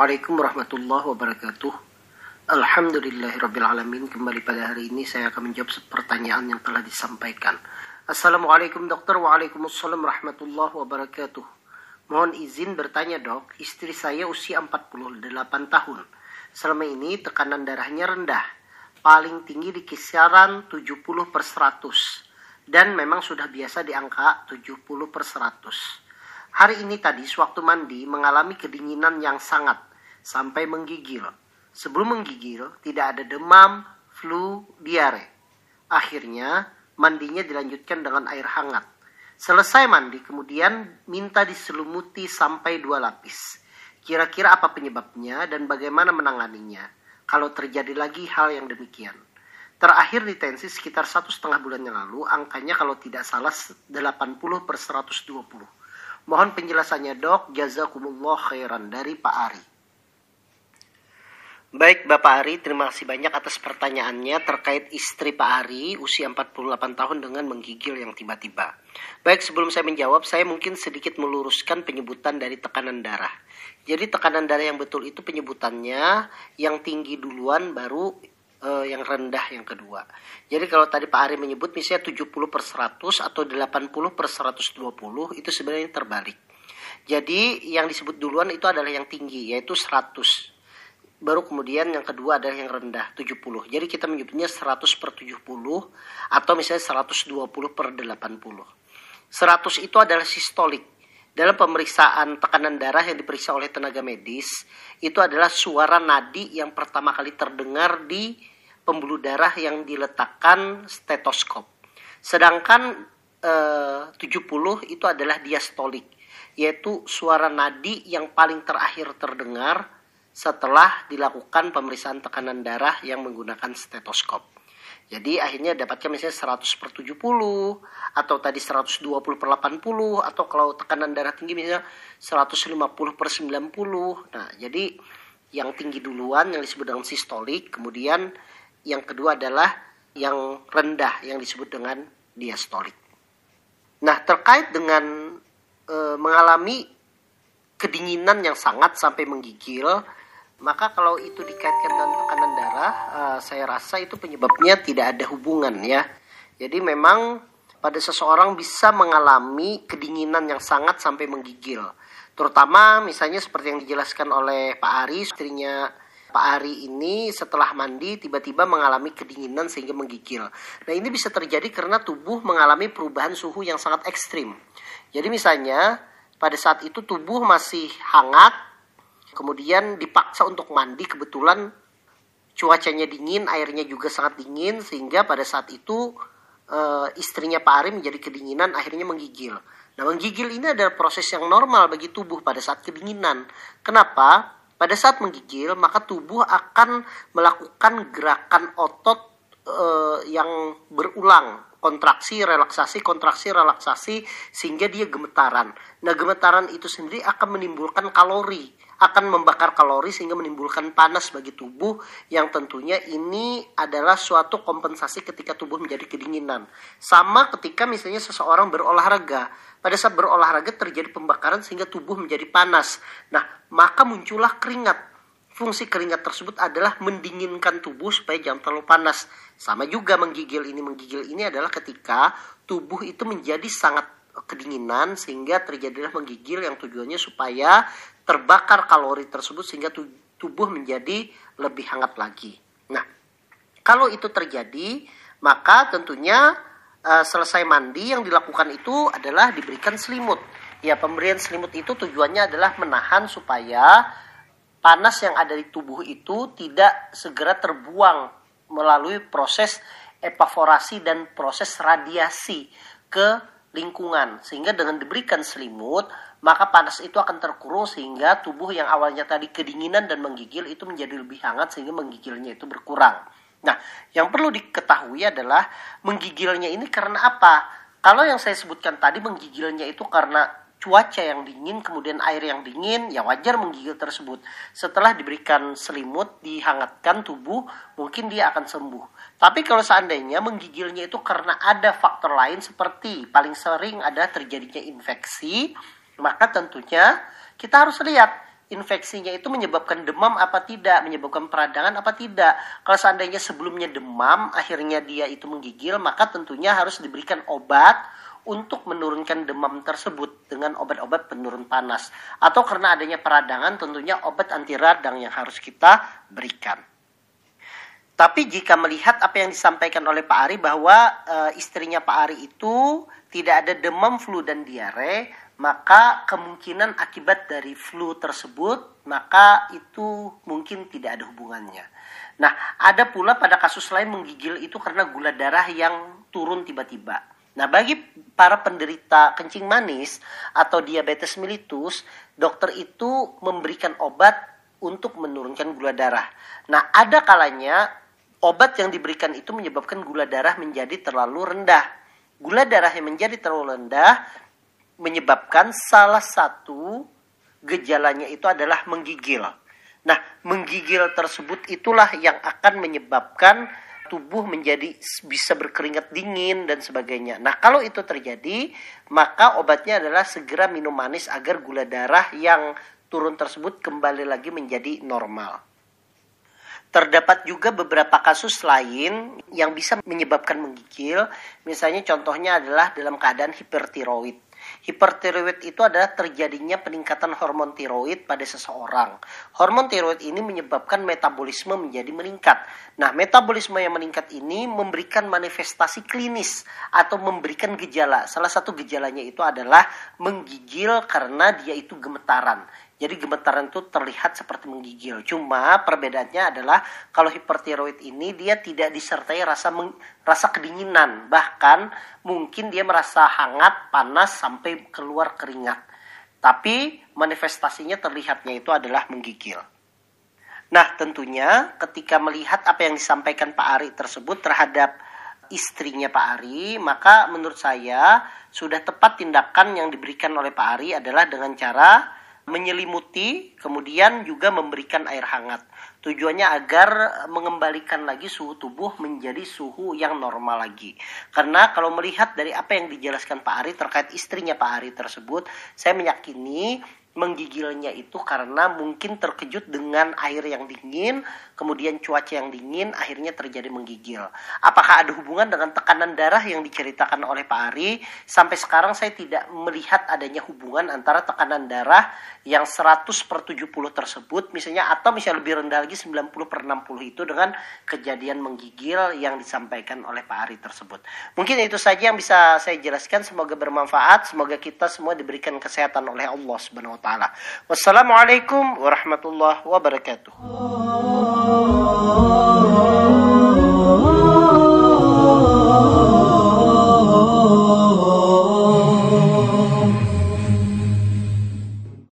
Assalamualaikum warahmatullahi wabarakatuh. Alhamdulillahirrabbilalamin. Kembali pada hari ini saya akan menjawab pertanyaan yang telah disampaikan. Assalamualaikum dokter. Waalaikumsalam warahmatullahi wabarakatuh. Mohon izin bertanya dok, istri saya usia 48 tahun. Selama ini tekanan darahnya rendah. Paling tinggi di kisaran 70 per 100. Dan memang sudah biasa di angka 70 per 100 Hari ini tadi sewaktu mandi mengalami kedinginan yang sangat sampai menggigil. Sebelum menggigil tidak ada demam, flu, diare. Akhirnya mandinya dilanjutkan dengan air hangat. Selesai mandi kemudian minta diselumuti sampai dua lapis. Kira-kira apa penyebabnya dan bagaimana menanganinya kalau terjadi lagi hal yang demikian. Terakhir di tensi sekitar satu setengah bulan yang lalu, angkanya kalau tidak salah 80 per 120. Mohon penjelasannya dok, jazakumullah khairan dari Pak Ari. Baik Bapak Ari, terima kasih banyak atas pertanyaannya terkait istri Pak Ari usia 48 tahun dengan menggigil yang tiba-tiba. Baik sebelum saya menjawab, saya mungkin sedikit meluruskan penyebutan dari tekanan darah. Jadi tekanan darah yang betul itu penyebutannya yang tinggi duluan baru uh, yang rendah yang kedua. Jadi kalau tadi Pak Ari menyebut misalnya 70 per 100 atau 80 per 120 itu sebenarnya terbalik. Jadi yang disebut duluan itu adalah yang tinggi yaitu 100. Baru kemudian yang kedua adalah yang rendah 70. Jadi kita menyebutnya 100 per 70 atau misalnya 120 per 80. 100 itu adalah sistolik dalam pemeriksaan tekanan darah yang diperiksa oleh tenaga medis itu adalah suara nadi yang pertama kali terdengar di pembuluh darah yang diletakkan stetoskop. Sedangkan eh, 70 itu adalah diastolik, yaitu suara nadi yang paling terakhir terdengar setelah dilakukan pemeriksaan tekanan darah yang menggunakan stetoskop. Jadi akhirnya dapatkan misalnya 100 per 70 atau tadi 120 per 80 atau kalau tekanan darah tinggi misalnya 150 per 90. Nah jadi yang tinggi duluan yang disebut dengan sistolik kemudian yang kedua adalah yang rendah yang disebut dengan diastolik. Nah, terkait dengan e, mengalami kedinginan yang sangat sampai menggigil, maka kalau itu dikaitkan dengan tekanan darah, e, saya rasa itu penyebabnya tidak ada hubungan ya. Jadi memang pada seseorang bisa mengalami kedinginan yang sangat sampai menggigil. Terutama misalnya seperti yang dijelaskan oleh Pak Ari, istrinya Pak Ari ini setelah mandi tiba-tiba mengalami kedinginan sehingga menggigil. Nah ini bisa terjadi karena tubuh mengalami perubahan suhu yang sangat ekstrim. Jadi misalnya pada saat itu tubuh masih hangat, kemudian dipaksa untuk mandi kebetulan cuacanya dingin, airnya juga sangat dingin sehingga pada saat itu e, istrinya Pak Ari menjadi kedinginan akhirnya menggigil. Nah menggigil ini adalah proses yang normal bagi tubuh pada saat kedinginan. Kenapa? Pada saat menggigil, maka tubuh akan melakukan gerakan otot uh, yang berulang, kontraksi, relaksasi, kontraksi, relaksasi, sehingga dia gemetaran. Nah, gemetaran itu sendiri akan menimbulkan kalori, akan membakar kalori sehingga menimbulkan panas bagi tubuh yang tentunya ini adalah suatu kompensasi ketika tubuh menjadi kedinginan. Sama ketika misalnya seseorang berolahraga pada saat berolahraga terjadi pembakaran sehingga tubuh menjadi panas. Nah, maka muncullah keringat. Fungsi keringat tersebut adalah mendinginkan tubuh supaya jangan terlalu panas. Sama juga menggigil ini. Menggigil ini adalah ketika tubuh itu menjadi sangat kedinginan sehingga terjadilah menggigil yang tujuannya supaya terbakar kalori tersebut sehingga tubuh menjadi lebih hangat lagi. Nah, kalau itu terjadi, maka tentunya uh, selesai mandi yang dilakukan itu adalah diberikan selimut. Ya, pemberian selimut itu tujuannya adalah menahan supaya panas yang ada di tubuh itu tidak segera terbuang melalui proses evaporasi dan proses radiasi ke lingkungan. Sehingga dengan diberikan selimut, maka panas itu akan terkurung sehingga tubuh yang awalnya tadi kedinginan dan menggigil itu menjadi lebih hangat sehingga menggigilnya itu berkurang. Nah, yang perlu diketahui adalah menggigilnya ini karena apa? Kalau yang saya sebutkan tadi menggigilnya itu karena cuaca yang dingin, kemudian air yang dingin, ya wajar menggigil tersebut. Setelah diberikan selimut, dihangatkan tubuh, mungkin dia akan sembuh. Tapi kalau seandainya menggigilnya itu karena ada faktor lain seperti paling sering ada terjadinya infeksi, maka tentunya kita harus lihat infeksinya itu menyebabkan demam apa tidak, menyebabkan peradangan apa tidak. Kalau seandainya sebelumnya demam, akhirnya dia itu menggigil, maka tentunya harus diberikan obat untuk menurunkan demam tersebut dengan obat-obat penurun panas. Atau karena adanya peradangan, tentunya obat anti radang yang harus kita berikan. Tapi jika melihat apa yang disampaikan oleh Pak Ari bahwa e, istrinya Pak Ari itu tidak ada demam, flu dan diare, maka kemungkinan akibat dari flu tersebut maka itu mungkin tidak ada hubungannya. Nah, ada pula pada kasus lain menggigil itu karena gula darah yang turun tiba-tiba. Nah, bagi para penderita kencing manis atau diabetes mellitus, dokter itu memberikan obat untuk menurunkan gula darah. Nah, ada kalanya obat yang diberikan itu menyebabkan gula darah menjadi terlalu rendah. Gula darah yang menjadi terlalu rendah menyebabkan salah satu gejalanya itu adalah menggigil. Nah, menggigil tersebut itulah yang akan menyebabkan tubuh menjadi bisa berkeringat dingin dan sebagainya. Nah, kalau itu terjadi, maka obatnya adalah segera minum manis agar gula darah yang turun tersebut kembali lagi menjadi normal. Terdapat juga beberapa kasus lain yang bisa menyebabkan menggigil, misalnya contohnya adalah dalam keadaan hipertiroid. Hipertiroid itu adalah terjadinya peningkatan hormon tiroid pada seseorang. Hormon tiroid ini menyebabkan metabolisme menjadi meningkat. Nah, metabolisme yang meningkat ini memberikan manifestasi klinis atau memberikan gejala. Salah satu gejalanya itu adalah menggigil karena dia itu gemetaran. Jadi gemetaran itu terlihat seperti menggigil. Cuma perbedaannya adalah kalau hipertiroid ini dia tidak disertai rasa meng, rasa kedinginan, bahkan mungkin dia merasa hangat, panas sampai keluar keringat. Tapi manifestasinya terlihatnya itu adalah menggigil. Nah, tentunya ketika melihat apa yang disampaikan Pak Ari tersebut terhadap istrinya Pak Ari, maka menurut saya sudah tepat tindakan yang diberikan oleh Pak Ari adalah dengan cara menyelimuti, kemudian juga memberikan air hangat. Tujuannya agar mengembalikan lagi suhu tubuh menjadi suhu yang normal lagi. Karena kalau melihat dari apa yang dijelaskan Pak Ari terkait istrinya Pak Ari tersebut, saya meyakini menggigilnya itu karena mungkin terkejut dengan air yang dingin, kemudian cuaca yang dingin, akhirnya terjadi menggigil. Apakah ada hubungan dengan tekanan darah yang diceritakan oleh Pak Ari? Sampai sekarang saya tidak melihat adanya hubungan antara tekanan darah yang 100 per 70 tersebut, misalnya atau misalnya lebih rendah lagi 90 per 60 itu dengan kejadian menggigil yang disampaikan oleh Pak Ari tersebut. Mungkin itu saja yang bisa saya jelaskan, semoga bermanfaat, semoga kita semua diberikan kesehatan oleh Allah Subhanahu taala. Wassalamualaikum warahmatullahi wabarakatuh.